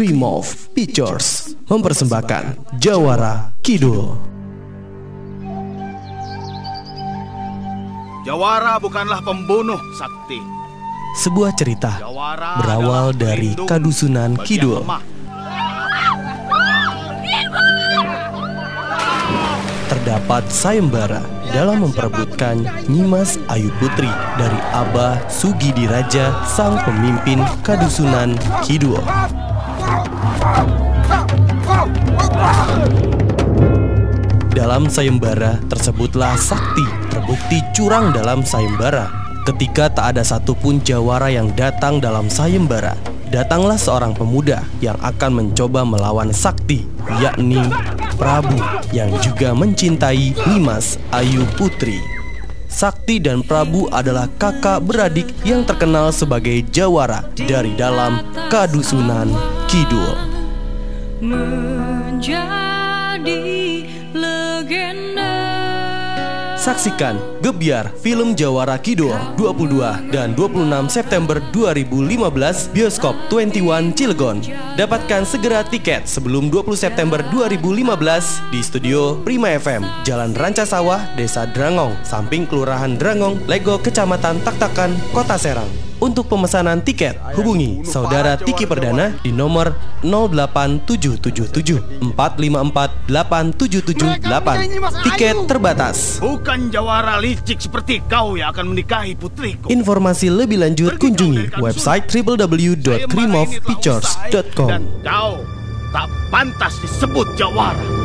Krimov Pictures mempersembahkan Jawara Kidul. Jawara bukanlah pembunuh sakti. Sebuah cerita Jawara berawal dari Kadusunan Kidul. Terdapat sayembara dalam memperebutkan Nyimas Ayu Putri dari Abah Sugidi Raja sang pemimpin Kadusunan Kidul. Dalam sayembara tersebutlah Sakti terbukti curang dalam sayembara. Ketika tak ada satupun jawara yang datang dalam sayembara, datanglah seorang pemuda yang akan mencoba melawan Sakti, yakni Prabu yang juga mencintai Nimas Ayu Putri. Sakti dan Prabu adalah kakak beradik yang terkenal sebagai jawara dari dalam Kadusunan Kidul. menjadi legenda. Saksikan Gebiar Film Jawara Kidul 22 dan 26 September 2015 Bioskop 21 Cilegon. Dapatkan segera tiket sebelum 20 September 2015 di studio Prima FM, Jalan Rancasawah, Desa Drangong, samping Kelurahan Drangong, Lego Kecamatan Taktakan, Kota Serang. Untuk pemesanan tiket, hubungi Saudara Tiki Perdana di nomor 08777 454 8778. Tiket terbatas. Bukan jawara licik seperti kau yang akan menikahi putriku. Informasi lebih lanjut kunjungi website www.creamofpictures.com. Dan kau tak pantas disebut jawara.